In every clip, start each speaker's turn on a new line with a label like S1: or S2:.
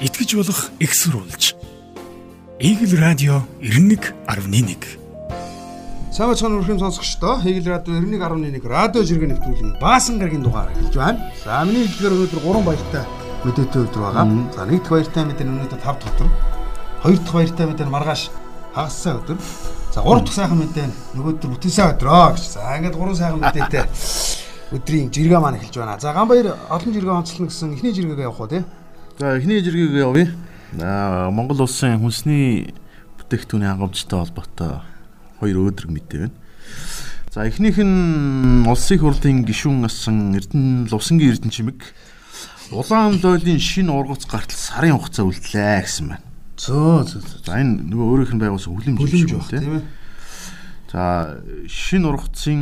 S1: итгэж болох экссурулж. Игэл радио 91.1
S2: Сайн бацхан өрхөм сонсогчдоо Хегэл радио 91.1 радио жиргэн нэвтрүүлгийн Баасан гарагийн дугаар эхэлж байна. За миний хэлдгээр өнөөдөр 3 баяртай мэдээтэй өдөр байгаа. За нэг дахь баяртай мэдээ өнөөдөр 5 дахь өдөр. Хоёр дахь баяртай мэдээ маргааш хагассан өдөр. За гурав дахь сайхан мэдээ нөгөөдөр бүтэнсаа өдрөө гэж. За ингээд гурван сайхан мэдээтэй өдрийн жиргээ маань эхэлж байна. За Ганбаяр олон жиргээ онцлно гэсэн эхний жиргээгээ явах уу те?
S3: За эхний жиргээ явъя. Аа Монгол улсын хүнсний бүтээгдэхүүний хангамжтай холбоотой хоёр өөдрөг мэдээ байна. За эхнийх нь улсын хурлын гишүүн асан Эрдэнэ Лувсангийн Эрдэнэ чимэг Улаан лойлын шинэ ургац гартал сарын хугацаа үлдлээ гэсэн байна.
S2: Зөө зөө.
S3: За энэ нөгөө өөрийнх нь байгуулсан хүлэмж
S2: баг тийм ээ.
S3: За шинэ ургацын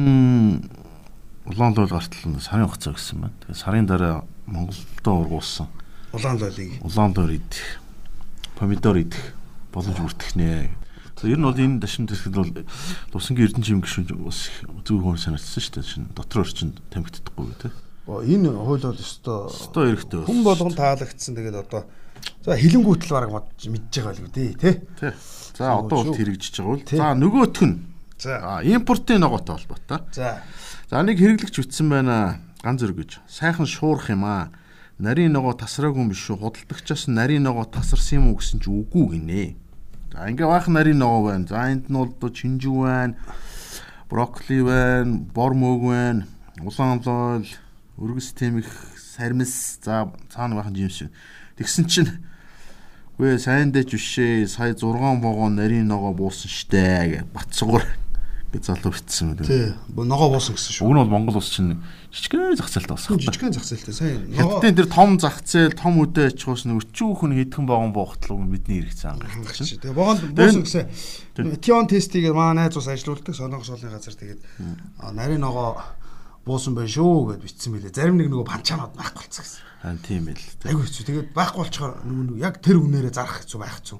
S3: улаан лойл гартал нь сарын хугацаа гэсэн байна. Тэгээ сарын дараа Монголдо ургуулсан
S2: Улаан лойлыг.
S3: улаан доор идэх, помидор идэх боломж бүрдэх нэ. За ер нь бол энэ дашин төсгөл бол Лувсангийн Эрдэнэ чим гişүн бас их зөв хүн санагдсан шүү дээ. Шин дотор орчинд гэдэг.
S2: Оо, Энэ хууль бол өстой
S3: Өстой эрэхтэй
S2: хүн болгон таалагдсан. Тэгээд одоо за хилэнгүүтэл мод- мэдж байгаа л үү тий, тий.
S3: Тий. За одоо бол хэрэгжиж байгаа бол.
S2: Тий.
S3: За нөгөөх нь
S2: За.
S3: импортын ногоотой холбоотой.
S2: За.
S3: За нэг хэрэглэгч үтсэн байна. Ган зэрэг гэж. Сайхан шуурах юм аа. Нарийн ногоо тасраагүй юм биш үү? Худалдагчаас нарийн ногоо тасарсан юм уу гэсэн чи үгүй гинэ. За ингээ баахан нарийн ногоо байна. За энд нь бол чинжүү байна. Брокколи байна, бор мөг байна, улаан лойл, өргөс тэмэх, сармис, за цаана баахан жимс. Тэгсэн чинь Гүй сайн дэч бишээ. Сая 6 вагон нарийн ногоо буусан штэ гэж Батсуур гэж залуу битсэн үү.
S2: Тий. Ногоо буусан гэсэн шүү.
S3: Уг нь бол Монгол улс чинь жижигхэн зах зээлтэй болсон.
S2: жижигхэн зах зээлтэй сайн.
S3: Хятадын тэр том зах зээл, том үдэ ачхуус нь өчүүхэн хэдхэн вагон буугтлаг бидний хэрэгцээ хангалттай чинь.
S2: Тэгээ богонд буусан гэсэн. Тион тестийг манай найз ус ажилуулдаг сонгох солны газар тэгээд нарийн ногоо буусан байх шүү гэд бичсэн мөлий. Зарим нэг нөгөө панчаанууд байхгүй болцсон гэсэн.
S3: Аа тийм ээ л.
S2: Айгу хэцүү. Тэгээд байхгүй болчоор нөгөө яг тэр үнээрээ зарах хэцүү байх хэцүү.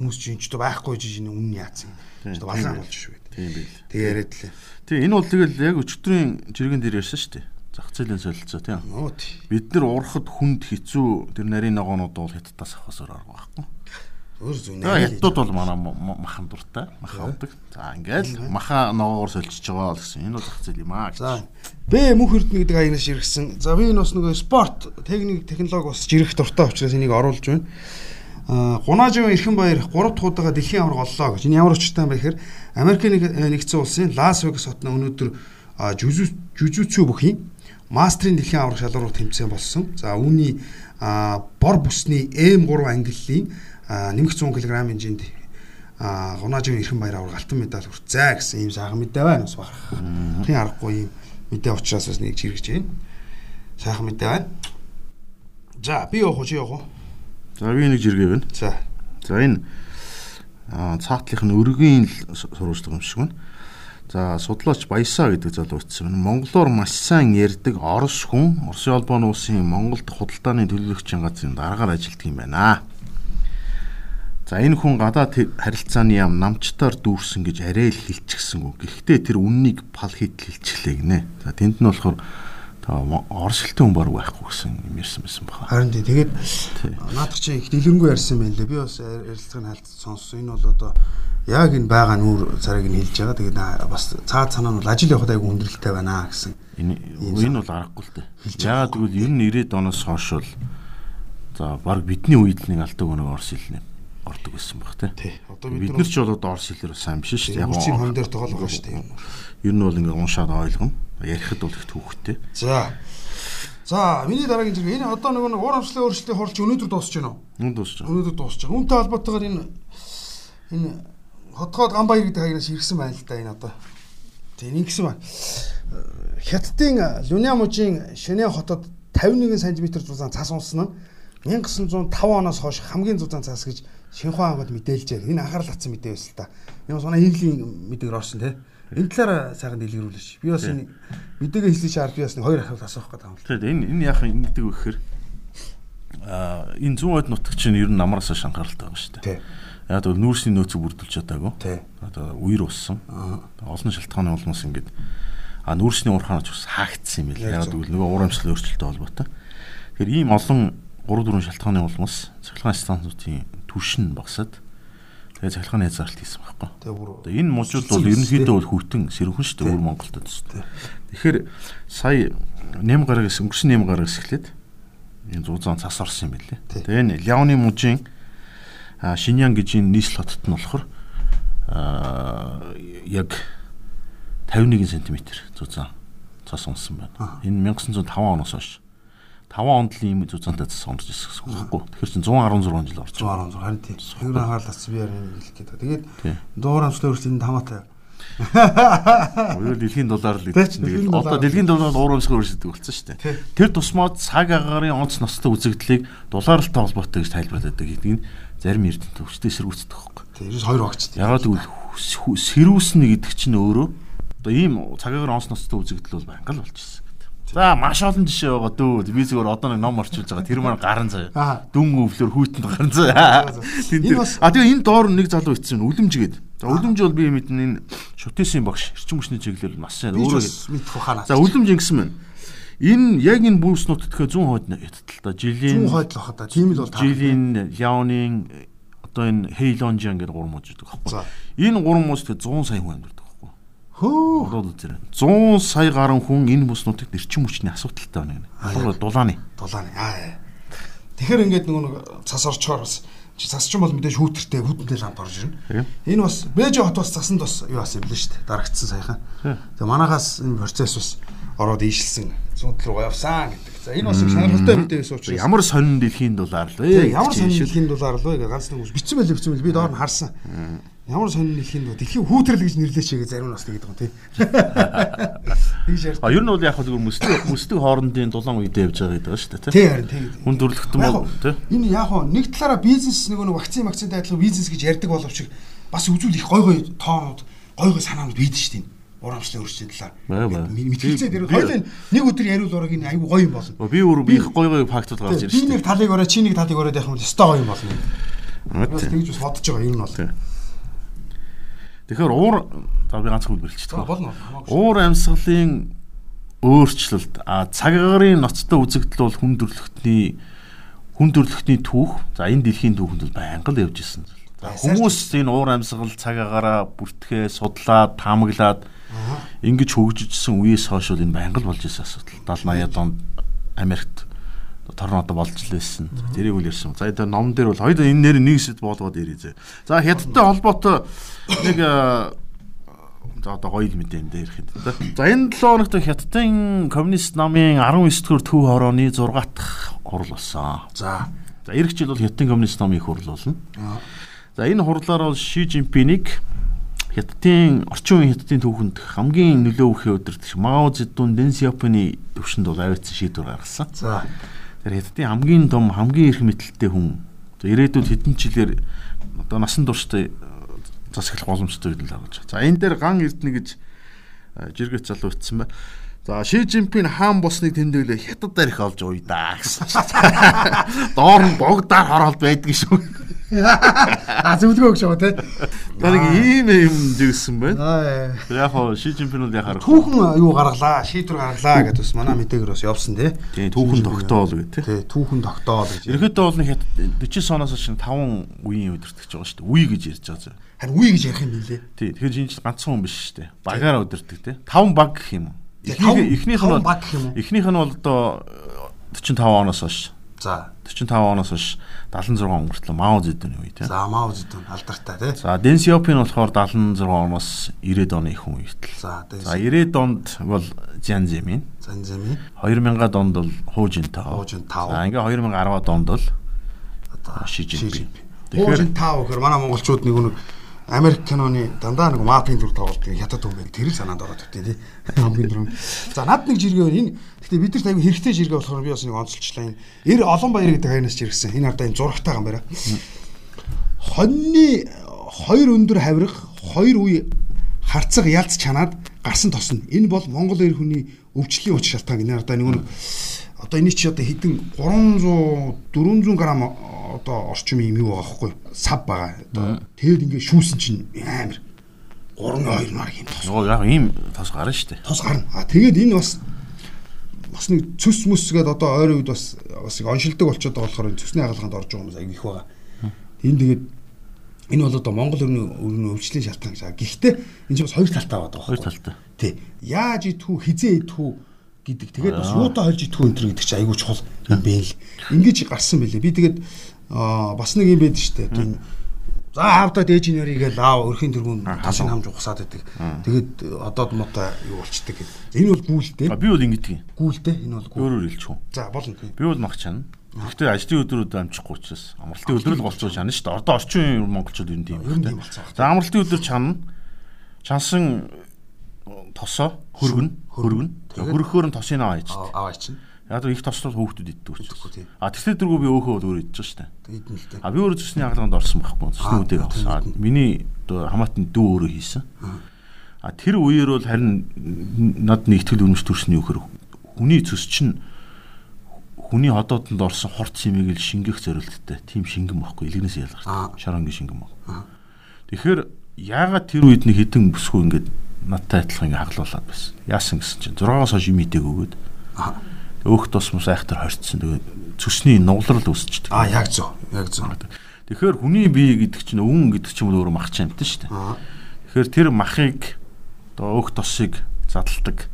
S2: Хүмүүс чинь ч байхгүй жиж энэ үнэн яатсан. Одоо балаан болж шүү.
S3: Тийм ээ л.
S2: Тэгээ яриад лээ.
S3: Тийм энэ бол тэгэл яг өчтөрийн жиргэн дээр ярьсан шүү дээ. Зах зээлийн солилцоо тийм.
S2: Нөө тий.
S3: Бид нар урахад хүнд хэцүү тэр нарийн ногоонууд бол хятадаас авахсаар арга байхгүй.
S2: Өөр
S3: За хятадууд бол манай махан дуртай. Маха авдаг. За ингээл маха ногоогоор солилцож байгаа л гэсэн. Энэ бол зах зээл юм аа. гэж.
S2: За Б мөнх эрдэнэ гэдэг хаягнаас иргэсэн. За би энэ бас нөгөө спорт, техник, технологи бас жирэх дуртай учраас энийг оруулж байна. Аа Гунаажийн эрхэн баяр 3 дахь удаага дэлхийн аварга оллоо гэж. Энэ ямар учиртай юм бэ гэхээр Америкийн э, нэгдсэн улсын Лас Вегас хотно өнөөдөр а, жүзү жүжүцүү бүхий мастрын дэлхийн аварга шалралт тэмцээн болсон. За үүний бор бүсний М3 ангиллын а, нэмэгц 100 кг хэмжээнд а Гунаажийн эрхэн баяр аварга алтан медаль хүртзээ гэсэн ийм сайхан мэдээ байна. Бас бахарх. Тэн аргагүй юм мэдээ учраас бас нэг чиргэж байна. Сайхан мэдээ байна. За би явах уу чи явах уу?
S3: За би нэг жиргээ байна.
S2: За
S3: За энэ аа цаатлынх нь су- сурвалжлага юм шиг байна. За судлаач Баясаа гэдэг залуу утсан байна. Монголоор маш сайн ярьдаг Орос хүн Оросын холбооны улсын Монголд худалдааны төлөөлөгчийн газрын дараагаар ажилладаг юм байна. За энэ хүн гадаад харилцааны яам намчтаар дүүрсэн гэж арай л хэлчихсэнгүү. Гэхдээ тэр үннийг пал хит хэлчихлээ гинэ. За тэнд нь болохоор хэлтэй хүн баг байхгүй гэсэн юм ярьсан байсан баха.
S2: харин тий тэгээд наадах чи их дэлгэрэнгүй ярьсан байна лээ. Би бас ярилцлагыг хальт сонссон. Энэ бол одоо яг энэ байгаа нүүр царайг нь хэлж байгаа. Тэгээд бас цаад санаа нь ажил явахад айгүй хүндрэлтэй байна гэсэн.
S3: Энэ энэ бол аргагүй л дээ. Яагаад гэвэл ер нь 90-ад оноос хойш бол за баг бидний үед л нэг алдаг өнөг орс хэлнэ ордог байсан баг тий.
S2: Одоо
S3: Бид нар ч бол одоо орс хэлээр сайн биш шүү дээ.
S2: Үрчийн хон дээр тоглох шүү дээ.
S3: Ер нь бол ингээ уншаад ойлгоно. Ярихад бол их түүхтэй.
S2: За. За, миний дараагийн зэрэг энэ одоо нөгөө нэг уур амьсгалын өөрчлөлтийн хурлч өнөөдөр дуусч байна уу?
S3: Нүд дуусч байгаа.
S2: Өнөөдөр дуусч байгаа. Үүнтэй холбоотойгоор энэ энэ хотгоод Ганбаяр гэдэг хаягнаас ирсэн байна л да энэ одоо. Тийм ингэсэн байна. Хятадын Люня мужийн Шэнэ хотод 51 см зузаан цас унсан нь 1905 оноос хойш хамгийн зузаан цас гэж Шинхua ангад мэдээлжээ. Энэ анхаарал татсан мэдээ байсан л да. Энэ бас манай хийлийн мэдээгээр орсон тий. Энэ талаараа сайхан дэлгэрүүлээш. Би бас энэ мэдээгээ хэлсэн шаар би бас нэг хоёр ахиад асуух гэдэг юм л.
S3: Тэгэхээр энэ энэ яах юм гэдэг вэ гэхээр аа энэ зүүн хойд нутаг чинь ер нь намараас хойш анхааралтай байгаа шүү дээ. Яг бол нүүрсний нөөцөг бүрдүүлж чадаагүй. Одоо үер уссан. Олон шалтгааны улмаас ингээд а нүүрсний урхаанч бас хаагдсан юм байл. Яг
S2: зөв.
S3: гэвэл нөгөө уур амьсгалын өөрчлөлттэй холбоотой. Тэгэхээр ийм олон 3 4 шалтгааны улмаас цахилгаан станцуудын түвшин багасаад тэгээ цахилгааны хязгаарлалт хийсэн байхгүй.
S2: Тэгээ бүр
S3: энэ мужууд бол ерөнхийдөө бол хүйтэн сэрхэн шүү дээ өөр Монголд төстэй. Тэгэхээр сая нэм гараг гэсэн өнгөрсөн нэм гараг эхлээд энэ 100 цас орсон юм билээ. Тэгээ энэ Ляоны мужийн Шиньян гэж энэ нийслэл хотод нь болохоор яг 51 см зузаан цас унсан байна. Энэ 1905 оноос хойш 5 онд л ийм зузаантай цас унаж ирсэн байхгүй. Тэгэхээр чинь 116 жил байгаа.
S2: 116 харин тийм. Тэр анхаарлаас би яа хэлэх гээд. Тэгээд дуур амслаа өөрчлөлт энэ хамаатай.
S3: Уял дэлхийн доллар л гэдэг чинь тэгэл одоо дэлхийн доллар уур өмсгөр өрсөдөг болсон шүү дээ. Тэр тусмаа цаг агарын онц ностой үзэгдлийг доллартай холбоотой гэж тайлбарлаад байдаг гэдэг нь зарим эрдэнэ төвчтэй эсэргүүцдэг байхгүй.
S2: Тийм 92 огч.
S3: Ягаад гэвэл сэрүүснэ гэдэг чинь өөрөө одоо ийм цаг агаар онц ностой үзэгдэл бол байнга л болж ирсэн гэдэг. За маш олон жишээ байгаа дөө. Би зүгээр одоо нэг ном орчуулж байгаа. Тэр маань
S2: Аа.
S3: заяа. Дүн өвлөр хүүтэнд гарын заяа. А тэгээ энэ доор нэг залуу ицсэн үлэмж гээд. За үлэмж бол би мэднэ энэ шүтээсийн багш эрчим хүчний чиглэл маш сайн өөрөө
S2: мэдэх ухаанаа.
S3: За үлэмж ингэсэн байна. Энэ яг энэ бүс тэгэхээр 100 хойд ятдал та жилийн
S2: 100 хойд л бахад та. Тийм л бол таа.
S3: жилийн яонын одоо энэ Heilongjiang гэдэг байгаа
S2: За.
S3: байхгүй. Энэ гурван мужид 100 сая хүн амьдардаг.
S2: Хөө.
S3: Одоо үзээрэй. 100 сая гаруй хүн энэ бүс нутагт эрчим хүчний асуудалтай байна гэнэ. Дулааны.
S2: Дулааны. Аа. Тэгэхээр ингээд нөгөө цас орчхоор бас цас ч юм бол мэдээж хүүтэртэй хүүтэнтэй ламп орж ирнэ. Энэ бас Бэж хот бас цасанд бас юу юм блэ шүү дээ. Дарагдсан саяхан. Тэгээ манахаас энэ процесс бас ороод ийшилсэн зүүнтэл рүү явсан гэдэг. За энэ бас их сонирхолтой мэдээ байсан учраас
S3: Ямар сонин дэлхийн дулаар л вэ?
S2: ямар сонин дэлхийн дулаар л вэ гэж ганц нэг бичсэн байлээ бичсэн байлээ би доор нь харсан. Ямар сонин дэлхийн дуу дэлхийн хүүтрэл гэж нэрлэеч гэж зарим нь бас тэгээд байгаа тий. Тэгж ярьж.
S3: А ер нь бол яг хөө зүгээр мөсдөг мөсдөг хоорондын дулаан үедээ явж байгаа гэдэг ба шүү дээ тий.
S2: Тий харин тэгээд.
S3: Хүн дөрлөгтөн бол тий.
S2: Энэ яг хоо нэг талаараа бизнес нөгөө нэг вакцин вакцинтай адилхан бизнес гэж ярьдаг боловч бас үзүүл их гой гой тоонууд гой гой санаанууд бийдэн шүү дээ. Урамшлын өрчлийн талаар. Мэтгэлцээ дээр
S3: Би-
S2: хоёулаа нэг өдөр яриул ураг энэ аюу гоё юм болно.
S3: Би өөр би их гой гой фактууд гарч
S2: Би
S3: ирж
S2: нэг
S3: шүү
S2: талыг ороо чи нэг талыг ороод явах юм бол өстой гоё юм болно. тэгж бас бодож байгаа юм нь бол.
S3: Тэгэхээр уур за би ганцхан хэлбэрлэжтэй.
S2: Болно.
S3: Уур амьсгалын өөрчлөлт а цагаарийн ноцтой үзэгдэл бол хүн төрөлхтний хүн төрөлхтний түүх. За энэ дэлхийн түүхэнд бол байнга л явж исэн. Хүмүүс энэ уур амьсгал цагаагаараа бүртгэе, судлаад, таамаглаад ингэж хөгжижсэн үеэс хойш бол энэ байнга л болж исэн асуудал. 70 80-аад онд Америкт торн одоо болж л байсан. Тэрийг үл ярьсан. За энэ ном дээр бол хоёул энэ нэр нэг сэд болгоод ирээ. За хятадтай холбоотой нэг э, за одоо гоё л мэдээ юм дээр ихэд. За энэ 7 хоногт хятадын коммунист намын 19 дэх төв хорооны 6 дахь хурал болсон.
S2: За.
S3: За эх жил бол хятадын коммунист намын их хурал болно. За энэ хурлаар бол Ши Жинпинийг Хятадын орчин үеийн Хятадын түүхэнд хамгийн нөлөө өгөхөөр өдөртөг Мао Цзэдун, Дэн Сяопины төвшөнд бол авиацсан шийдвэр гаргасан.
S2: За.
S3: Тэр Хятадын хамгийн том, хамгийн их мэдлэлтэй хүн. За ирээдүйд хэдэн жилээр одоо насан туршдаа засаглах боломжтой үед л гаргаж байгаа. За энэ дээр ган эрдэнэ гэж э, жиргэц залуу ütсэн байна. За Ши Жинпин хаан босныг тэмдэглээ хятад дарих олж уй да гэсэн. Доор нь богдаар хороолт байдаг шүү.
S2: А зөвлөгөө өгч байгаа те.
S3: За нэг ийм юм жиргсэн байна.
S2: Аа.
S3: Яг хоо Ши Жинпин бол яхаар
S2: Түүхэн юу гаргалаа, шийдвэр гаргалаа гэдээ бас манай мэдээгээр бас явсан тий.
S3: тийм түүхэн тогтоол гэдэг тийм.
S2: Тий, түүхэн тогтоол гэж.
S3: Ерөнхийдөө бол нэг хятад 49 оноос хойш 5 үеийн өдөртөгч байгаа шүү дээ. Үе гэж ярьж байгаа.
S2: Харин үе гэж ярих юм билээ.
S3: Тий. Тэгэхээр чинь ганцхан хүн биш шүү дээ. Багаараа өдөртөг тийм. 5 баг гэх юм уу? Эхнийх нь бол эхнийх нь бол одоо 45 оноос хойш
S2: За.
S3: 45 оноос хойш 76 он хүртэл Мао Цзэдуны үе тийм.
S2: За, Мао Цзэдун алдартай тий.
S3: За Дэн Сяопин болохоор 76 оноос 90 оны их хүн хүртэл.
S2: За, тий.
S3: За 90 онд бол Зян Зэмин,
S2: Занзами
S3: 2000-ад онд бол Ху Жинтао.
S2: Ху Жинтао.
S3: За ингээ 2010-ад онд бол
S2: одоо
S3: Ши Жинпин.
S2: Тэгэхээр- тав гэхээр манай монголчууд нэг нэг Америк киноны дандаа нэг мафийн дүр тоглолт хятад хүн байх тэр л санаанд ороод өгдөө тий. Хамгийн дөрөв. За над нэг жиргээ байна. Энэ гэхдээ бид нарт аягүй хэрэгтэй жиргээ болохоор би бас нэг онцолчлаа. Энэ эр олон баяр гэдэг хайнаас жиргсэн. Энэ ардаа энэ зурагтай гам байра. Хоньны хоёр өндөр хавирга, хоёр үе харцаг ялц чанаад гарсан тосно. Энэ бол монгол эр хүний өвчлөлийн уч шалтгаан энэ ардаа нэг нэг одоо энэ чи одоо хэдэн 300 400 г одоо орчим юм юу байгаа хгүй сав байгаа. Одоо тэгэд ингээ шүүсэн чинь амар 3-2 нар юм тос.
S3: Нөгөө яг ийм тас гарна шүү дээ.
S2: Тос гарна. А тэгээд энэ бас бас нэг цөс мэс гээд одоо ойрын үед бас бас оншилдог болчиход байгаа болохоор цөсний хагалгаанд орж байгаа хүмүүс аяг их байгаа. Энэ тэгээд энэ бол одоо Монгол өрнө өрнө өвчлөлийн шалтгаан гэж. Гэхдээ энэ чинь бас хоёр талтай байгаа
S3: Хоёр талтай.
S2: Тий. Яаж идэх үү, хизээ идэх үү гэдэг. Тэгээд бас юутай холж идэх үү энэ төр гэдэг чинь айгүй чухал юм бэ л. Ингиж гарсан байлээ. Би тэгээд бас нэг юм байд штэ. Тийм За аавда дээж нэрийг гээл аав өрхийн дөрвөн ташин хамж ухсаад байдаг. Тэгээд одоод мотой юу болчдөг гэдэг. Энэ бол гүйлтэй.
S3: Би бол ингэдэг юм.
S2: Гүйлтэй. Энэ бол гүйл.
S3: Өөрөөр хэлж хүн.
S2: За болно.
S3: Би бол мах чана. Гэхдээ ажлын өдрүүд амжихгүй учраас амралтын өдөр л болцоо чана шүү дээ. Одоо орчин үеийн монголчууд энэ тийм. За амралтын өдөр чана. Чансан тосоо хөргөн хөргөн. Хөрөхөөр нь тосыг аваа ичдэг.
S2: Аваа чинь.
S3: Яг л их тослол хүүхдүүд иддэг учраас. А тэгтээ дэргүү би өөхөө өөр идэж.
S2: Тэгээд нь л дээ.
S3: А би өөрөө зүсний хагалгаанд орсон байхгүй. Зүсний. А,
S2: тийм.
S3: Миний одоо хамаатан дүү өөрөө хийсэн. А тэр үеэр бол харин над нэг ихтгэл үнэмш төрсний үхэр хүний зүс чинь хүний ходоодонд орсон хорт цэмийг л шингэх зорилттой тийм шингэн бохгүй илгнээс ялгарч шарангийн шингэн баг. Тэгэхээр яагаад тэр үед нэг хитэн бүсгүй ингээд надтай адилхан ингээд хаглуулад байсан. Яасан гэсэн чинь 6-аас хойш имидэг өгөөд
S2: Аа.
S3: өөх тосмос айхтар хорцсон. Тэгээд цөсний нуглал үүсчихдээ.
S2: Аа яг зөв. Яг зөв.
S3: Тэгэхээр хүний бие гэдэг чинь өвөн гэдэг чинь өөрөө мах чамтай шүү дээ.
S2: Аа.
S3: Тэгэхээр тэр махыг одоо өөх тосыг задалдаг.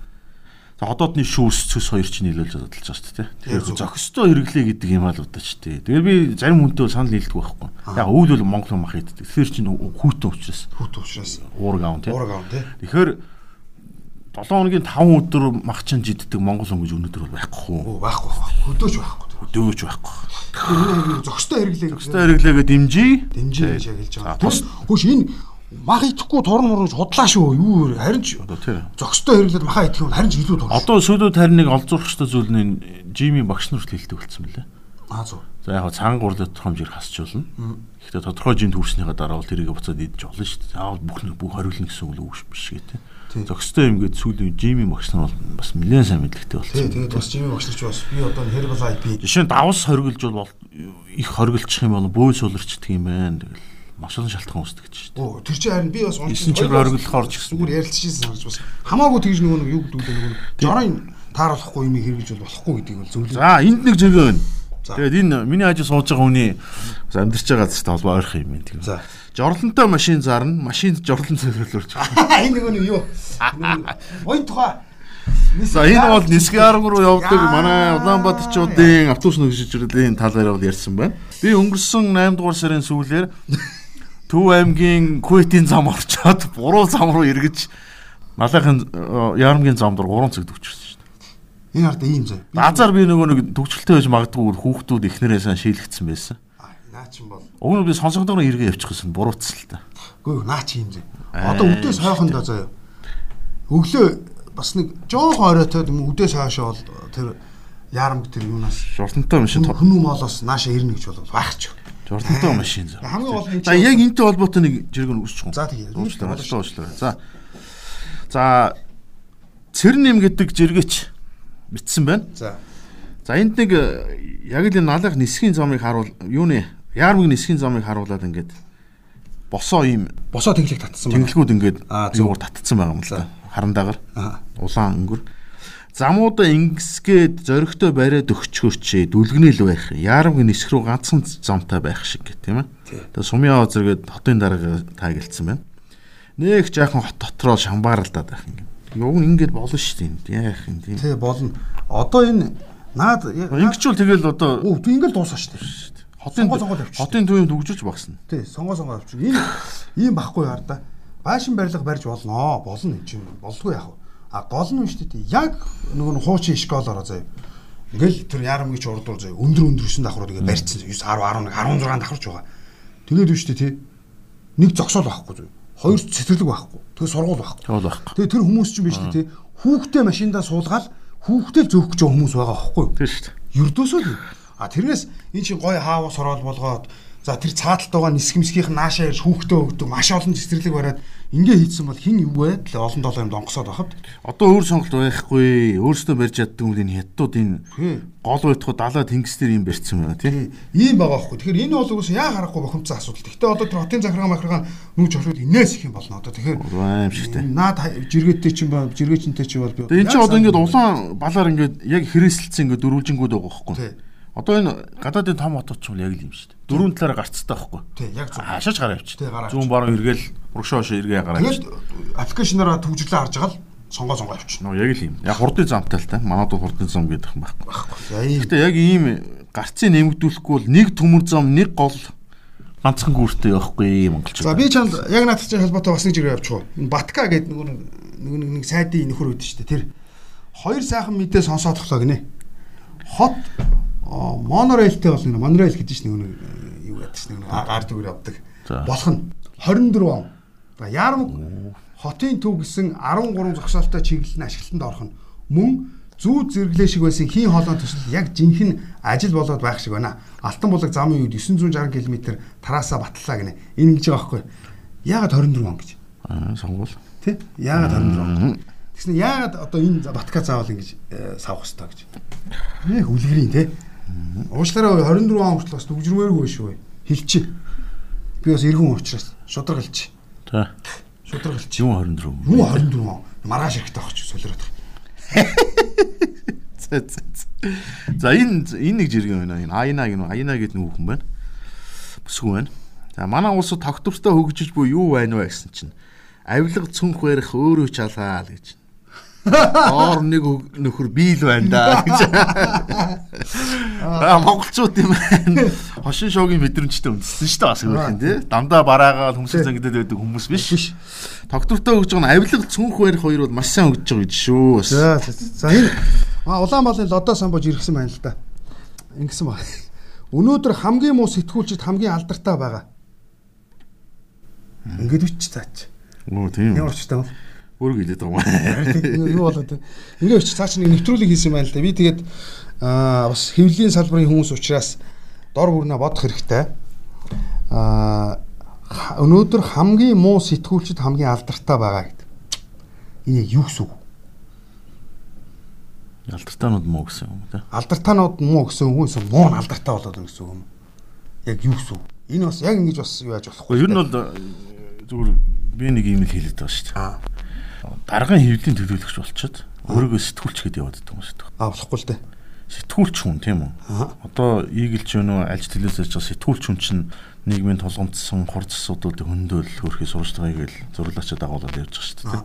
S3: За ходоодны шүүс цөс хоёр чинь нийлүүлж задалж байгаа шүү дээ. Тэгэхээр зохистой хэрэглээ гэдэг юм аа л удаач дээ. Тэгээд би зарим хүнтэй санал нийлдэг байхгүй. Яг өвөл бол монгол мах иддэг. Тэгэхээр чинь хүүтэн учраас
S2: Хүүт уушраас
S3: уураг аав тий.
S2: уураг аав тий.
S3: Тэгэхээр 7 хоногийн 5 өдөр мах чанж иддэг монгол хүн гэж өнөөдөр бол байхгүй.
S2: Оо байхгүй байхгүй. Хөдөөж байхгүй.
S3: Дөөж байхгүй.
S2: Тэр энэ зөкстэй хэрэглээ.
S3: Зохистой хэрэглээгээ дэмжиж
S2: хэлж
S3: За,
S2: байгаа. хөөш энэ мах идэхгүй торн мурж худлаа шүү. Юу харин ч
S3: одоо тэр
S2: зөкстэй хэрэглээд махаа идэх юм харин ч илүү турш.
S3: Одоо сүүлүүд харин нэг олзуурах ёстой зүйл нь Жими багш нарт хэлдэг болсон мөлий.
S2: Аа зөв.
S3: За яг цаан гурлаад хэмжээр хасч болно. Гэхдээ тодорхой жимд хүрснийхаа дараа бол тэрийг буцаад идэж болно шүү дээ. Заавал бүх нэг бүх хариулна гэсэн үг үгүй биш гээ
S2: Тийм.
S3: тэ. Зөкстэй юм гээд сүүлийн Жими багш нар бол бас нэлээд сайн мэдлэгтэй болсон.
S2: тэгээд бас жимээ багшлж бас би одоо herbal IP
S3: Жишээ нь давс хоригдж бол их хоригдчих юм бол бөөл сууларчдаг юм байна. Тэгэл маш олон шалтгаан үүсдэг гэж шүү дээ.
S2: Оо тэр чинь харин би бас
S3: Эсэн чигээр хориглохоор ч гэсэн.
S2: зүгээр ярилцчихсан санаж бас хамаагүй тэгж нөгөө юу гэдэг вэ нөгөө жорын тааруулахгүй юм хэрэгжилж бол болохгүй гэдгийг бол зөвлөө.
S3: За энд нэг зөөгөө байна. Тэгээд энэ миний хажуу сууж байгаа хүний бас амьдарч байгаа зү толгой ойрох юм байна тийм.
S2: За.
S3: Жорлонтой машин зарна, машинд жорлон цэвэрлүүлж.
S2: Энэ нөгөө нэг юу? Ой тухай.
S3: За энэ бол Нисгаарг руу явдаг
S2: Яа.
S3: манай Улаанбаатарчуудын автобус нөхөжлөлийн талаар бол ярьсан байна. Би өнгөрсөн 8 дугаар сарын сүүлээр Төв аймгийн Куэтийн зам орчоод буруу зам руу эргэж Малайхын э, Ярамгийн зам дор 3 цаг төвчөрсөн шүү дээ.
S2: Энэ ард ийм зав.
S3: Азар би нөгөө нэг төвчлөлтэй байж магадгүй хүүхдүүд ихнэрээ сайн шийлгдсэн байсан.
S2: Наа чин бол.
S3: Уг нь би сонсогдогоор эргээ явчих гэсэн буруутсан л та.
S2: Үгүй наа чи ийм зав. Одоо үдээс хойхондоо заяа. Өглөө бас нэг жоохон оройтой юм үдээс хойшоо бол тэр ярамг тэр юунаас
S3: Журтантай машин
S2: хүмүү молоос нааша ирнэ гэж бол байх ч.
S3: Журтантай машин зав.
S2: Хамгийн гол нь
S3: За яг энэтэй холбоотой нэг жиргэн үсчих юм.
S2: За тэгээ.
S3: Уучлаарай, уучлаарай. За. За цэрнэм гэдэг жиргэч бичсэн байна.
S2: За.
S3: За энд нэг э, яг л энэ налах нисхийн замыг харуул юуны яармыг нисхийн замыг харуулад ингээд босоо ийм
S2: Босоо тэглэг татсан байна.
S3: тэнглэгүүд ингээд юугаар татцсан байгаа юм л да. Харандагаар
S2: Аа.
S3: улаан өнгөр. Замуудаа ингэсгээд зөрөгтэй бариад өгчгөөч дүлгэнэл байх. Яармгийн нисх рүү ганцхан замтай байх шиг гэх тийм ээ. Тэгээ сумын озэргээд хотын дарга та гэлцсэн байна. Нэг жаахан хот дотроо шамбааралдаад байх юм. Юг нь ингээд болно шүү дээ. Яах юм тийм.
S2: Тий болно. Одоо энэ наад
S3: Ингэчүүл тэгэл одоо
S2: Оо тэг ингээл дуусаа шүү дээ.
S3: хотын хотын төвийн төгжүүлж багсна.
S2: Тий сонгоо сонгоо авчих. Энэ ийм байхгүй яар да. Байшин барилга барьж болно. Болно юм чинь болдгүй яах вэ? А гол нь шүү дээ. Яг нөгөө нь хуучин школоор заяа. Ингээл тэр ярамгийн ч урдуур заяа. Өндөр өндөрсөн давхрууд ингээ барьцсан. 9 10 11 16 давхарч байгаа. Тэгээд үү шүү дээ тий. Нэг зогсоол байхгүй заяа. Хоёр цэцэрлэг байхгүй. Тэгээ сургууль байхгүй.
S3: Тоол байхгүй.
S2: Тэгээ тэр хүмүүс чинь биш үү тий. Хүүхдээ машиндаа суулгаад хүүхдээ зөөх гэж хүмүүс байгаа байхгүй юу?
S3: Тийм шүү дээ.
S2: Ердөөсөө л. А тэрнээс эн чинь гой хаавус ороод болгоод За тэр цааталт байгаа нисгэмсгийнх нь наашаа ирж хүүхдээ өгдөг маш олон цэцэрлэг бариад ингээ хийдсэн бол хин юу вэ? Тэгэл олон долоо юм донгосоод байхад.
S3: Одоо өөр сонголт байхгүй. Өөрсдөө барьж яддаг юм энэ хятадууд энэ гол байтхуу далаа тэнгис дээр юм барьсан байна тий.
S2: Ийм байгаа байхгүй. Тэгэхээр энэ бол угсаа яа харахгүй бохомцсон асуудал. Гэхдээ одоо тэр хотын захиргаа махиргаа нүүж оршууд инээс их юм болно одоо. Тэгэхээр
S3: аим шигтэй.
S2: Наад жиргээтэй чинь ба жиргээчнтэй чинь бол би.
S3: Тэгээ эн чинь одоо ингээд улаан балаар ингээд яг хэрэгсэлцэн ингээд дөрвөлжингүүд байгаа байхгүй. Одоо энэ гадаадын том хотод ч яг л юм шүү дээ. Дөрвөн талаараа гарцтай байхгүй.
S2: Тий, яг зөв.
S3: Хашааж гараа явчих. Зүүн баруун эргээл урагшаа хошоо эргээ гараа.
S2: Тэгээд аппликейшнаараа төвжирлээ харж байгаа л сонгоо сонгоо явчих.
S3: Нөө яг л юм. Яг хурдын замтай л та. Манайд бол хурдын зам гэдэг юм байхгүй. Гэхдээ яг ийм гарцыг нэмэгдүүлэхгүй бол нэг төмөр зам, нэг гол ганцхан гүртэй явахгүй монголч.
S2: За би чанд яг наад чинь холбоотой бас нэг жиргээ явуучих уу. Энэ Батка гэдэг нэг нэг сайдын нөхөр шүү дээ. Тэр хоёр сайхан мэдээ сонсоод тоглоо гинэ. Хот монорейлтэй бол нэг монорейл гэдэг чинь нэг юу гэдэг чинь нэг гар дүгээр явдаг. Болох нь 24 он. Яарам хотын төв гэсэн 13 зогсоолтой чиглэл нь ашиглалтанд орох нь мөн зүү зэрэглээ шиг байсан хийн хоолойн төсөл яг жинхэнэ ажил болоод байх шиг байна. Алтан булаг замын үед 960 км тараасаа батлаа гинэ. Энэ гэж байгаа байхгүй. Яагаад 24 он гэж?
S3: Аа сонгуул.
S2: Тэ? Яагаад 24 он? Тэгснэ яагаад одоо энэ батка заавал ингэж савах хэрэгтэй гэж? Нэг үлгэрийн те. Уучлаарай 24 он хүртэл бас дүгжрмээргүй шүү. Хилчи. Би бас эргэн уучраас шударгалч.
S3: За.
S2: Шударгалч.
S3: Юу 24?
S2: Юу 24 он? Маргааш хэрэгтэй авах ч солиороод.
S3: За за. За энэ энэ нэг жиргэн байна. Энэ Айна гэнэ. Айна гэдэг нэг хүн байна. Бүсгүй байна. За манай улсад тогтвортой хөгжиж буй юу байна вэ гэсэн чинь авилга цүнх барих өөрөө чалаа л гэж. Оор нэг нөхөр бийл байна да гэж. Аа монголчууд юм байна. Хошин шоугийн мэдрэмжтэй үндэссэн шүү дээ бас өөрхөн тий. Дандаа бараагаал хүмүүсээ зангидаад байдаг хүмүүс биш. Доктортой өгж байгаа нь авилга цүнх барих хоёр бол маш сайн өгж байгаа гэж шүү.
S2: За энэ Улаанбаалын лодо самбож иргсэн байна л да. Ингэсэн ба. Өнөөдөр хамгийн муу сэтгүүлчд хамгийн алдартай байгаа. Ингээд үч цаач.
S3: Оо тийм.
S2: Ямар ч таа
S3: Өөрөө хэлээд байгаа юм.
S2: Юу болоод вэ? Ингээ өч цаа чи нэг нэвтрүүлэг хийсэн байна л да. Би тэгээд аа бас хэвлэлийн салбарын хүмүүс учраас дор бүрнэ бодох хэрэгтэй. Аа өнөөдөр хамгийн муу сэтгүүлчд хамгийн алдартай байгаа гэдэг. Энэ юу гэсэн үг?
S3: Алдартаанууд муу гэсэн юм да.
S2: Алдартаанууд муу гэсэн үг юм. Муу нь алдартай болоод байна гэсэн үг юм. Яг юу гэсэн үг? Энэ бас яг ингэж бас юу яаж болохгүй.
S3: Ер нь бол зүгээр би нэг юм л хэлээд байгаа шүү дээ. Аа даргын хэвлийн төлөөлөгч болчиход өөрийгөө сэтгүүлч гэдээ яваад байгаа хүмүүс байдаг.
S2: Аа болохгүй л дээ.
S3: Сэтгүүлч хүн тийм үү? Одоо ийгэлч өнөө альж телевизээс ч сэтгүүлч хүн чинь нийгмийн тулгамдсан хур засуудыг хөндөөл хөрхий сурж байгааг л зурлаачаа дагуулад явж байгаа шүү дээ.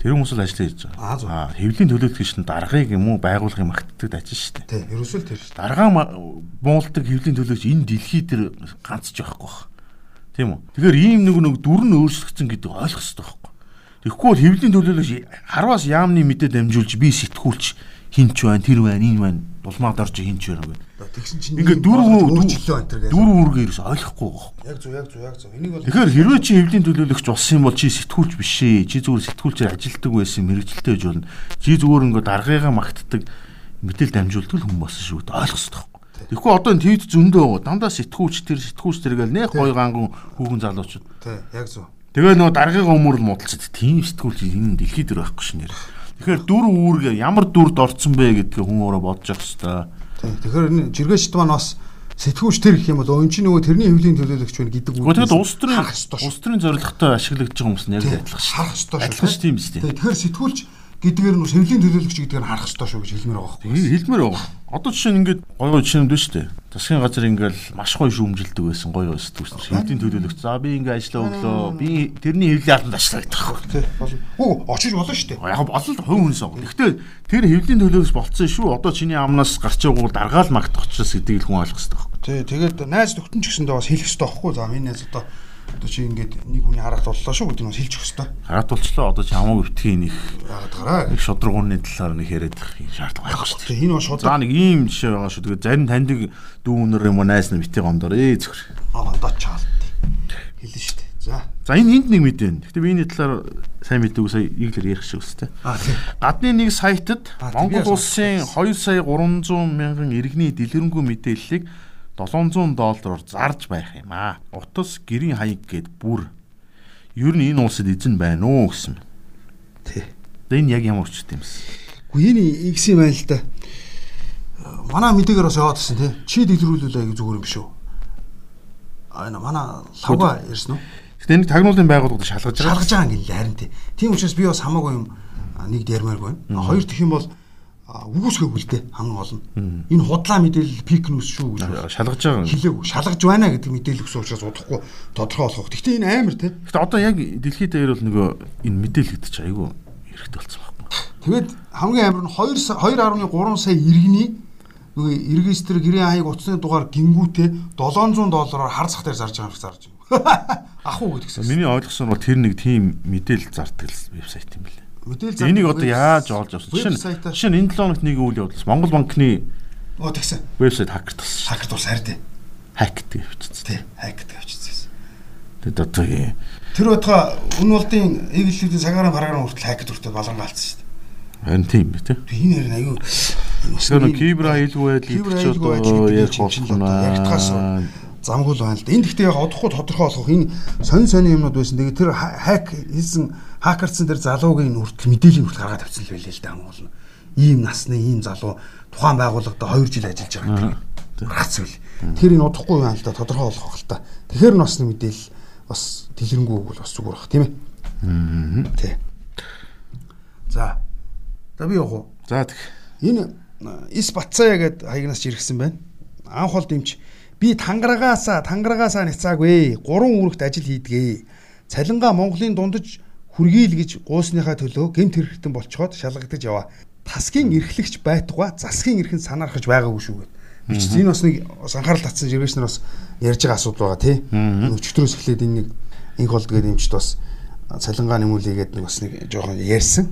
S3: Тэр хүмүүс л ажиллаж хийж байгаа. Аа хэвлийн төлөөлөгч нь даргыг юм уу байгуулгын магтдаг ажил шүү дээ.
S2: Тийм, ерөөсөө тэр шүү.
S3: Даргаа муулдаг хэвлийн төлөөлөгч энэ дэлхий дээр ганц ч байхгүй байна. Тийм үү? Тэгэхээр ийм нэг нэг дүр нь өөрчлөгдсөн гэдэг ойлгох хэрэгтэй байна Тэгэхгүй бол хэвлийн төлөөлөгч харвас яамны мэдээ дамжуулж би сэтгүүлч хинч байна, тэр байна, энэ байна, дулмаад орж хинч байна гэдэг.
S2: Тэгсэн чинь
S3: ингээд дөрөв
S2: өөрчлөлөө энэ төр
S3: дөрөв үргээ ерөөс ойлгохгүй байгаа.
S2: Яг зөв, яг зөв, яг зөв. Энийг бол
S3: Тэгэхээр хэрвээ чи хэвлийн төлөөлөгч болсон юм бол чи сэтгүүлч биш ээ. Чи зүгээр сэтгүүлчээр ажилтдаг байсан мэрэгчлээ гэж болно. Чи зүгээр ингээд даргыгаа магтдаг мэдээл дамжуулдаг хүн болсон шүү дээ. Ойлгох хэрэгтэй. Тэгэхгүй одоо энэ твит зөндөө байгаа. Дандаа сэтгүүлч тэр сэтгүүлч тэргээл нэх гой ганган хүүхэн залуучууд.
S2: Тий, яг зөв.
S3: Тэгээ нөө даргын өмөр л муудалцад тийм сэтгүүлч энэ дэлхий дээр байхгүй шнээр. Тэгэхээр дүр үүргээ ямар дүрд орцсон бэ гэдгээ хүн өөрөө бодож явах хэрэгтэй.
S2: Тэгэхээр энэ жиргээчд маань бас сэтгүүлч тэр гэх юм бол өн чинь нөгөө тэрний хөвлийн төлөөлөгч байна гэдэг
S3: үг. Тэгэхэд улс төрийн улс төрийн зорилготой ашиглагдж байгаа хүмүүс нь яг адилхан шүү.
S2: Харах ёстой шүү.
S3: Адилхан шүү тийм дээ.
S2: Тэгэхээр сэтгүүлч гэдгээр нь хэвлийн төлөөлөгч гэдгээр нь харах ёстой шүү гэж хэлмээр байгаа
S3: байхгүй. Хэлмээр байгаа. Одоо жишээ нь ингээд гой гой жишээ нь шүү дээ. Засгийн газар ингээл маш гоё шүүмжилдэг байсан гоё гоё сэтгүүлч. Хэвлийн төлөөлөгч. За би ингээ ажиллаа өглөө. Би тэрний хэвлийн албанд ажиллаа гэдэг байхгүй.
S2: Тий. Болно. Хөө очиж болно шүү дээ.
S3: Яг болно л хувь хүнээс байгаа. Гэхдээ тэр хэвлийн төлөөлөгч болцсон шүү. Одоо чиний амнаас гарч байгуугаар даргаал магтах учраас гэдгийг л хүн ойлгох хэрэгтэй байхгүй.
S2: Тий. Тэгээд найз нөхдөнд ч гэсэндээ бас хэлэх хэрэгтэй байхгүй. За миний найз одоо Одоо чи ингээд нэг хүний хараат боллоо шүү гэдэг нь хэлж өгөх хэрэгтэй.
S3: Хараат болчлоо. Одоо чи хамаагүй битгий нэг
S2: яагаад гараа.
S3: Нэг шудрагууны талаар нэг яриад их шаардлага байхгүй шүү
S2: дээ. Энэ бол шудраг.
S3: За нэг ийм жишээ байгаа шүү. Тэгээд зарим таньдаг дүү өнөр юм уу найс нь битгий гомдоор ээ зөвхөр.
S2: Аа одоо чаалт. Хэлнэ шүү дээ. За.
S3: За энэ энд нэг мэдэн. Гэхдээ би энэ талаар сайн мэддэг сая иглэр ярих шиг өстэй.
S2: Аа тийм.
S3: Гадны нэг сайтад Монгол улсын 2 сая 300 мянган иргэний дэлгэрэнгүй мэдээллийг 700 доллараар зарж байх юм аа. Утас гэрийн хаяг гээд бүр ер нь энэ улсад эзэн байна уу гэсэн.
S2: Тий.
S3: Энэ яг ямар ч юм бэ?
S2: Үгүй энэ X юм байна л да. Манай мэдээгээр бас яваад гисэн тий. Чи дэлгэрүүлвэл аяг зүгээр юм биш үү? А энэ манай лавга ярьсан уу?
S3: Гэтэ энэ тагнуулын байгууллагууд шалгаж байгаа.
S2: Шалгаж байгаа юм харин тий. Тийм учраас би бас хамаагүй юм а, нэг дэрмээргүй байна. Хоёр дэх юм бол үгүйсгээгүй л дээ хамгийн гол нь. Энэ худлаа мэдээлэл пик ньюс шүү гэж
S3: Шалгаж байгаа.
S2: хэлээгүй. Шалгаж байна гэдэг мэдээлэл өгсөн учраас удахгүй тодорхой болгох. Гэхдээ энэ амар тий.
S3: Гэтэ одоо яг дэлхийд дээр бол нөгөө энэ мэдээлэл гэдэг чинь айгүй хэрэгтэй болсон байхгүй.
S2: Тэгээд хамгийн амар нь 2 2.3 сая иргэний нөгөө регистр гэрээ хаяг утасны дугаар гингүүтээ 700 доллараар хар зах дээр зарж байгаа юм шиг зарж байна. Ах уу гэдгсэн.
S3: Миний ойлгосон бол тэр нэг тийм мэдээлэл зардаг вебсайт юм билээ.
S2: Мэдээлэл
S3: Энийг одоо яаж олж авсан? Жишээ нь жишээ нь энэ 7 хоногт нэг үйл явдал. Монгол банкны
S2: Оо тэгсэн.
S3: вебсайт хакер тассан.
S2: Хакер тус хард.
S3: Хак гэдэг явчихсан.
S2: Тий, хакер тавьчихсан.
S3: Тэгэд одоо э,
S2: Тэр байтугай үн болдын эгэллүүдийн цагаараа гараараа хүртэл хакер төртөд балангаалцсан шүү дээ.
S3: харин тийм тий.
S2: Би энэ хэрэг аюу
S3: нэг кибер аюулгүй байдал идэх ч одоо
S2: гэдэг
S3: ярих болно.
S2: яригдахаас замгүй л байна л да. Энэ гэхдээ яг одохгүй тодорхой болгох энэ сонин сонин юмнууд байсан. Тэгээд тэр ха- хак хийсэн хакерцэн тэр залуугийн хүртэл мэдээллийн хүртэл гаргаад тавьсан л байлээ л да хамгийн гол нь. Ийм насны ийм залуу тухайн байгууллагад 2 жил ажиллаж байгаа гэдэг. Гарц үл. Тэр энэ удахгүй байна л да тодорхой болгох л та. Тэгэхээр нь бас нэг мэдээлэл бас дэлгэрэнгүй бол бас зүгээр бах тийм ээ. Аа. Тий. За. За би явах уу?
S3: За тэг.
S2: Энэ Ис Батцая гэд хаягнаас иргсэн байна. Анх бол дэмч би тангарагаасаа тангарагаасаа няцаагүй. Гурван үүрэгт ажил хийдгээ. Цалингаа Монголын дундаж хүргийл гэж гуусныхаа төлөө гемт хэрэгтэн болцоход шалгагдаж яваа. Тасгийн эрхлэгч байтугай засгийн эрхэнд санаархаж байгаагүй шүү гэд. Би ч энэ бас нэг бас анхаарал татсан жиргэш нар бас ярьж байгаа асуудал байгаа тий. Өчтөрөөс эхлээд энэ нэг инх болд гэдэг юмчд бас цалингаа нэмүүлээгээд нэг бас нэг жоохон ярьсан.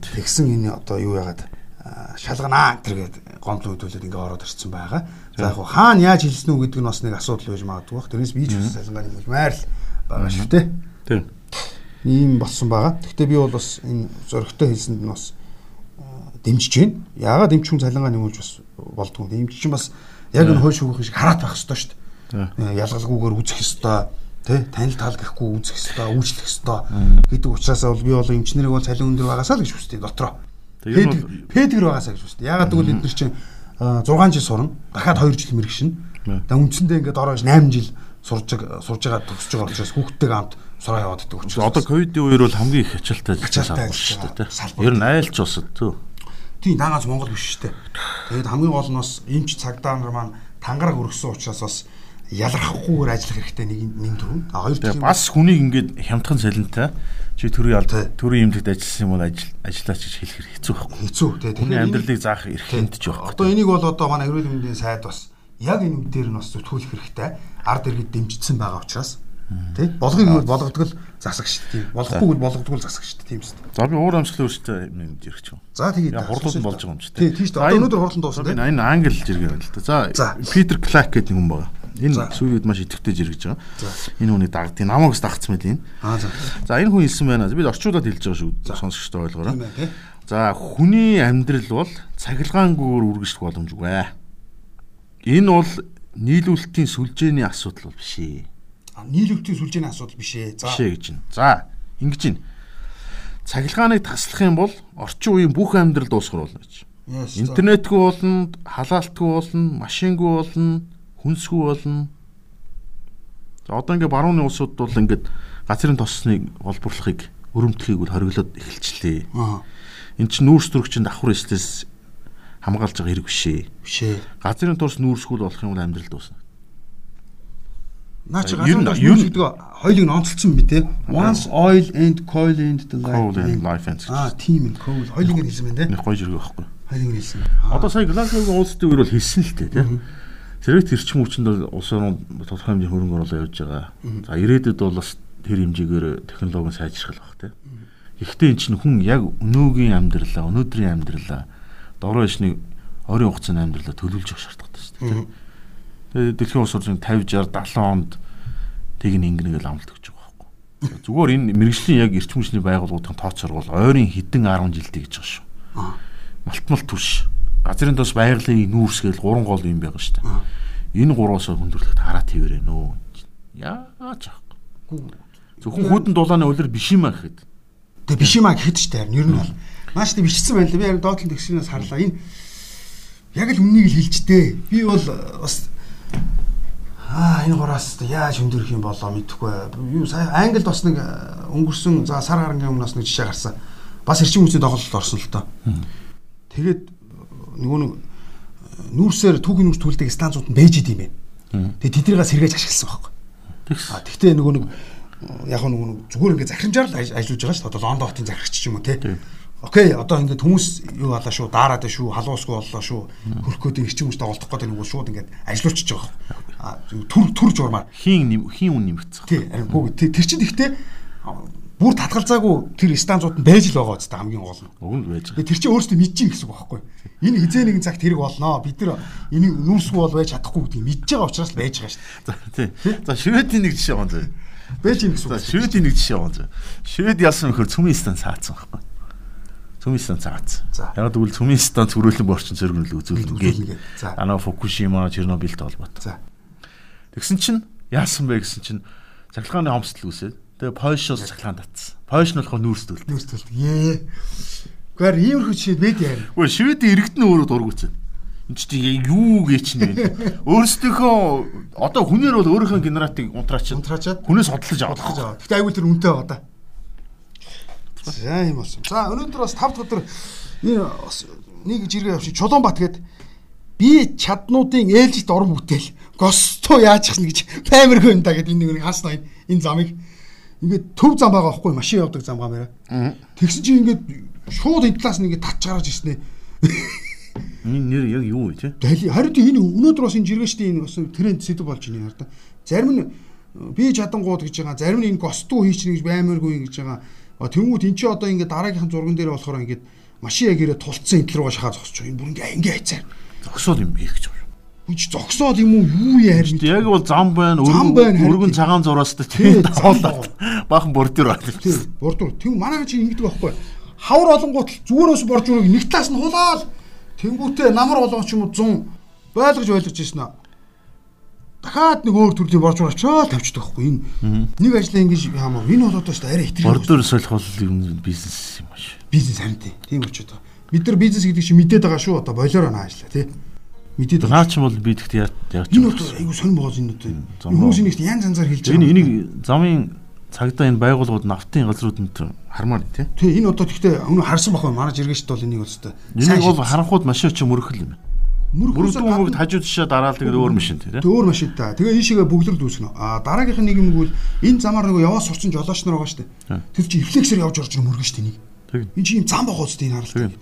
S2: Тэгсэн энэ одоо юу яагаад шалганаа гэдэг гомдол хөдөлөд ингээ ороод ирсэн байгаа. За яг хаана яаж хэлсэн үү гэдэг нь бас нэг асуудал байж магадгүй бах. Тэрнээс би ч бас цалингаа нэмэлмээр л байгаа шүү дээ.
S3: тийм.
S2: Ийм болсон байгаа. Гэхдээ би бол бас энэ зөрөгтэй хэлсэнд нь бас а, дэмжиж байна. Яагаад дэмжих хүн цалингаа нэмүүлж бас болдгоо. Дэмжих чинь бас яг энэ хойш өгөх шиг хараат байх ёстой шүү дээ. Э, ялгалгүйгээр үзэх ёстой тий танил тал гэхгүй үзэх ёстой үүчлэх ёстой гэдэг учраас бол би бол эмчнэрийг бол цалин өндөр байгаасаа л гэж хүсдэг дотроо. Педик байгаасаа гэж хүсдэг. Ягаад гэвэл бид нар чинь а, 6 жил сурна. Дахиад 2 жил мэрэгшин. Тэгээ үндсэндээ ингээд ороош 8 жил сурж сурж байгаа төгсөж байгаа учраас хүүхдтэйгээ хамт сураа яваад байдаг учраас.
S3: Одоо ковидын үеэр бол хамгийн их байгаа
S2: байгаа.
S3: шүү дээ. Ер нь айлч усад төө.
S2: тийм дагаас Монгол биш шүү дээ. Тэгээд хамгийн гол нь бас эмч цагдаа нар маань тангараг өргөсөн учраас бас ялрахгүйгээр ажиллах хэрэгтэй нэг нэг төрөн. А хоёр юм
S3: бас хүнийг ингээд хямдхан цалинтай чи төрийн
S2: Тий.
S3: төрийн эмнэлэгт ажилласан юм бол ажил ажиллаач гэж хэлэх хэрэг хэцүү байхгүй.
S2: хэцүү тий.
S3: Хүний амьдралыг заах эрх хэмтэж
S2: энэ-
S3: байхгүй.
S2: Одоо энийг бол одоо манай эрүүл мэндийн сайд бас яг энэ үе дээр нь бас зөвтгүүлэх хэрэгтэй. Ард иргэд дэмжигдсэн байгаа учраас тий. Болгоыг бол болгодог л засаг шүү дээ. Болохгүй бол болгодог л засаг шүү дээ. Тийм шүү дээ.
S3: За би уур амьсгалын өөртөө юм ирэх чинь.
S2: За тэгээд
S3: хурлууд нь болж байгаа юм ч
S2: Тий, тийм шүү дээ. Одоо өнөөдөр хурлан дуусна
S3: тий. Энэ англи жиргээ байна л да. За. Питер Клак гэдэг хүн байгаа. Энэ сүүлийн үед маш идэвхтэй жиргэж байгаа. Энэ хүний дагдгийг намаагс дагцсан байл энэ.
S2: Аа за.
S3: За энэ хүн хэлсэн байна. Би орчуулад хэлж байгаа шүү. Сонсогчтой ойлгоорой. За хүний амьдрал бол цахилгаангүйгээр үргэлжлэх боломжгүй. Энэ бол нийлүүлэлтийн сүлжээний асуудал бол биш ээ.
S2: А, нийлүүлэлтийн сүлжээний асуудал биш ээ. За.
S3: Биш ээ гэж байна. За ингэж байна. Цахилгааныг таслах юм бол орчин үеийн бүх амьдрал дуусгар болно гэж. Интернетгүй болно, халаалтгүй болно, машингүй болно, хүнсгүй болно. За одоо ингээ барууны улсууд бол ингээд газрын тосныг олборлохыг өрөмтөхийг бол хориглоод эхэлчлээ.
S2: Аа.
S3: Эн чинь нүүрс төрөгчөнд давхар эслээс хамгаалж байгаа хэрэг биш ээ.
S2: Биш ээ.
S3: Газрын турш нүүрсгүүл болох юм бол амьдрал дуусна.
S2: Наа чи газар
S3: ер нь-
S2: гэдэг хоёулыг нь онцолцсон би те. Once oil and coal and the
S3: Coal and
S2: life.
S3: life and.
S2: Аа, team and coal. Хоёулыг нь хэлсэн байна те.
S3: Нэг гоё зэрэг байхгүй.
S2: Хоёулыг нь хэлсэн.
S3: Одоо сая Глазгогийн уулзалтын үеэр бол хэлсэн л дээ тийм. Зэрэг тэрчим хүчинд бол улс орн тодорхой хэмжээний хөрөнгө оруулалт явьж байгаа. За ирээдүйд бол бас тэр хэмжээгээр технологийн сайжрах байх тийм. Гэхдээ эн чинь хүн яг өнөөгийн амьдралаа, өнөөдрийн амьдралаа дороо ишний оройн хугацааны амьдралаа төлөвлөж явах шаардлагатай шүү дээ. Тэгээд дэлхийн улс орны 50 60 70 онд тийг нь ингэнэ гэж амлалт өгч байгаа байхгүй. Зүгээр энэ мэрэгжлийн яг эрчим хүчний байгууллагуудын тооцоор бол ойрын хэдэн 10 жилдээ гэж байгаа шүү. малтмал түш газрын тос байгалийн нүүрс гэл гурван гол юм байгаа шүү дээ. Энэ гураас хүндрэлт хараа твэрэ нөө. Яаж аахгүй. Зөвхөн хүүдэн дулааны улир биш юм аа гэхэд.
S2: Тэг биш юм аа гэхэд ч тайр ер нь бол маш тийм бичсэн байна л би яг доотлон төгсгөнөөс харлаа энэ яг л үннийг л хэлж дээ. Би бол бас аа энэ гураас яаж хөндөрөх юм болоо мэдэхгүй. Юу сая Англид бас нэг өнгөрсөн за сар гарангийн өмнөөс нэг жишээ гарсан. Бас эрчим хүчний тоглолт орсон л доо. Тэгээд нөгөө нэг нүүрсээр түүхийн нүүрс түлдэг станцууд нь бэж идэм бэ. Тэгээд тэднийгээ сэргээж ашигласан байхгүй. А тэгтээ нөгөө нэг яг нөгөө нэг зүгээр ингээ захирамжаар л ажиллаж байгаа шүү дээ. Одоо Лондон хотын захирагч ч юм уу те. Окей, одоо ингээд хүмүүс юу болоо шүү, даарад шүү, халуусгүй боллоо шүү. Хөрхөөд ирчин хүмүүстэй олдох гэдэг нэг шууд ингээд ажилуулчих. А түр түр журмаар
S3: хийн хийн үн нэмэгдсэн.
S2: Тий, харин гоо тэр чинь ихтэй бүр татгалзаагүй тэр станцууд нь байж л байгаа үстэй хамгийн гол нь.
S3: Уг нь байж байгаа.
S2: Тэр чинь өөрөөсөө мэдчихин гэсэн үг байхгүй. Энэ хизээ нэгэн цагт хэрэг болноо. Бид нар энийг нүүрсгүй бол байж чадахгүй гэдгийг мэдж байгаа учраас л байж байгаа шүү.
S3: За тий. За Шведийн нэг жишээ гоо.
S2: Байж юм гэсэн үг.
S3: Шведийн нэг жишээ гоо. Швед яасан нөхөр цүмийн станц хаацсан байхгүй. Цүмийн станц хаацсан. Яг тэгвэл цүмийн станц хөрөөлөн борчин цэргэнэл үзүүлнэ. За. Анаа Фукушима, Чернобылт холбоотой. За. Тэгсэн чинь яасан бэ гэсэн чинь цахилгааны хомсдол үүсээд тэгээ Польшоос цахилгаан татсан. Польш нь болохоор нүүрстүүл.
S2: Нүүрстүүл. Ее. Гэхдээ иймэрхүү жишээ мэд яа.
S3: Үгүй Шведийн иргэдэн өөрөө дургуцсан. Энд чи юу гэж чинь вэ? Өөрсдийнхөө одоо хүнээр бол өөрийнхөө генератыг унтраачаад
S2: унтраачаад
S3: хүнээс хотлож авах.
S2: Гэхдээ айгүй тэр байгаа да. За юм болсон. За өнөөдөр бас 5 дахь өдөр энэ нэг жиргээ авчих Чулуунбат гээд би чаднуудын ээлжит орон бүтээл гостоо яаж ихнэ гэж баймиргүй юм да гэд энэ нэг хасна энэ замыг ингээд төв зам байгаа байхгүй машин явдаг зам гамаараа. Тэгсэн чинь ингээд шууд энэ талаас нь ингээд татж гарч ирсэн ээ.
S3: Энэ нэр яг юу вэ те?
S2: Харин энэ өнөөдөр бас энэ жиргээчдийн энэ бас тренд сэдв болж байна яар да. Зарим нь би чадангууд гэж байгаа, зарим нь энэ гостуу хийчихнэ гэж баймиргүй гэж байгаа. Тэнгүүд эн чи одоо ингээд дараагийнхан зурган дээр болохоор ингээд машин яг ирээ тулцсан энэ руугаа шахаа зогсож байгаа. Энэ бүр ингээ ингээ хайцаар.
S3: Зогсоод юм би гэж байна.
S2: Үгүй зогсоод юм уу юу яар
S3: нь. Яг бол зам байна, өргөн цагаан зураас тийм давуулаад баахан бордюр байна.
S2: Тийм, бордюр. Тэм манай чи ингэдэг байхгүй. Хавар олонгууд зүгээрөөс борж үрэг нэг талаас нь хулаал. Тэнгүүтээ намар болгоч юм уу 100 байлгаж байлгаж ирсэн аа дахиад нэг өөр төрлийн борж очоод тавьчихдаг байхгүй энэ. Нэг ажлаа ингэж яамаа энэ бол одоо ч арай итгэх
S3: бордоор солих бол юм бизнес юм ааш
S2: бизнес харин тийм очоод. Байгаа бид нар бизнес гэдэг чинь мэдээд байгаа шүү. Одоо болоор наа ажиллаа тий.
S3: Мэдээд байгаа. Наа ч бол би тэгт яаж яаж
S2: энэ бол айгу сонь боож энэ одоо хүмүүсийн нэгт янз янзаар хэлж
S3: байгаа. Энэ энийг замын цагдаа энэ байгууллагууд нафтын газруудад хармаар тий.
S2: Тий энэ одоо тэгтээ өнөө харсан бахай манай жиргэшт бол энийг өстой.
S3: Энийг бол харанхууд машин чи мөрөхл юм. байна. Мөрөгдөн мөгд хажууд шишээ дараал тэгээд өөр машин тий.
S2: Өөр машин та. Тэгээ энэ шигээ бүгдлэр дүүснэ. А дараагийнх нь нэг юм бол энэ замаар нөгөө яваа сурчин жолооч нар байгаа дээ. Тэр чи рефлексээр явж орж мөргөн дээ нэг. Энэ чи юм зам үстэй энэ харалт.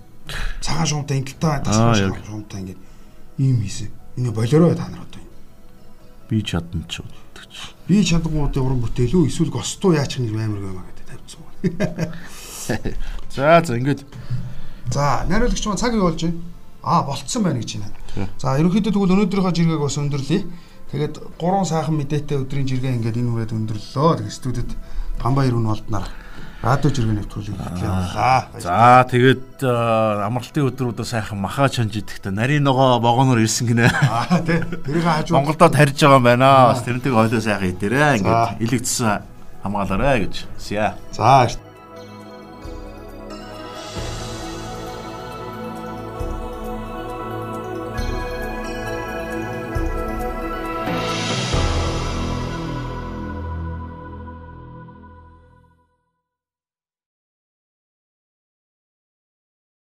S2: Цагаан шуумтай ангилтаа тасгал шуумтай ингээд ийм хийсэн. Энэ болороо та нар одоо.
S3: Би чадна ч чи.
S2: Би чадангуудын уран бүтээл үү эсвэл гостуу яачих нэг амар гэмаа гэдэг тавьчихсан.
S3: За за ингээд
S2: за найруулагч маань цаг юу болж байна? Аа болцсон байна гэж байна. За ерөнхийдөө тэгвэл өнөөдрийнхөө жиргээг бас өндөрлөе. Тэгээд гурван сайхан мэдээтэй өдрийн жиргээ ингээд энэ үрээд өндөрлөлөө. Тэгээд студид Памбаяр үн болдноор радио жиргээ нэвтрүүлэг хийлээ.
S3: За тэгээд амралтын өдрүүдээ сайхан махаа чанж идэхдээ нарийн ногоо богоноор ирсэн гинэ.
S2: Аа тий. Тэрийг хажуу
S3: Монголдо тарьж байгаа юм байна. Бас тэрнтэйг хойлоо сайхан идээрэй. Ингээд илэгдсэн хамгаалаарай гэж. Зя.
S2: За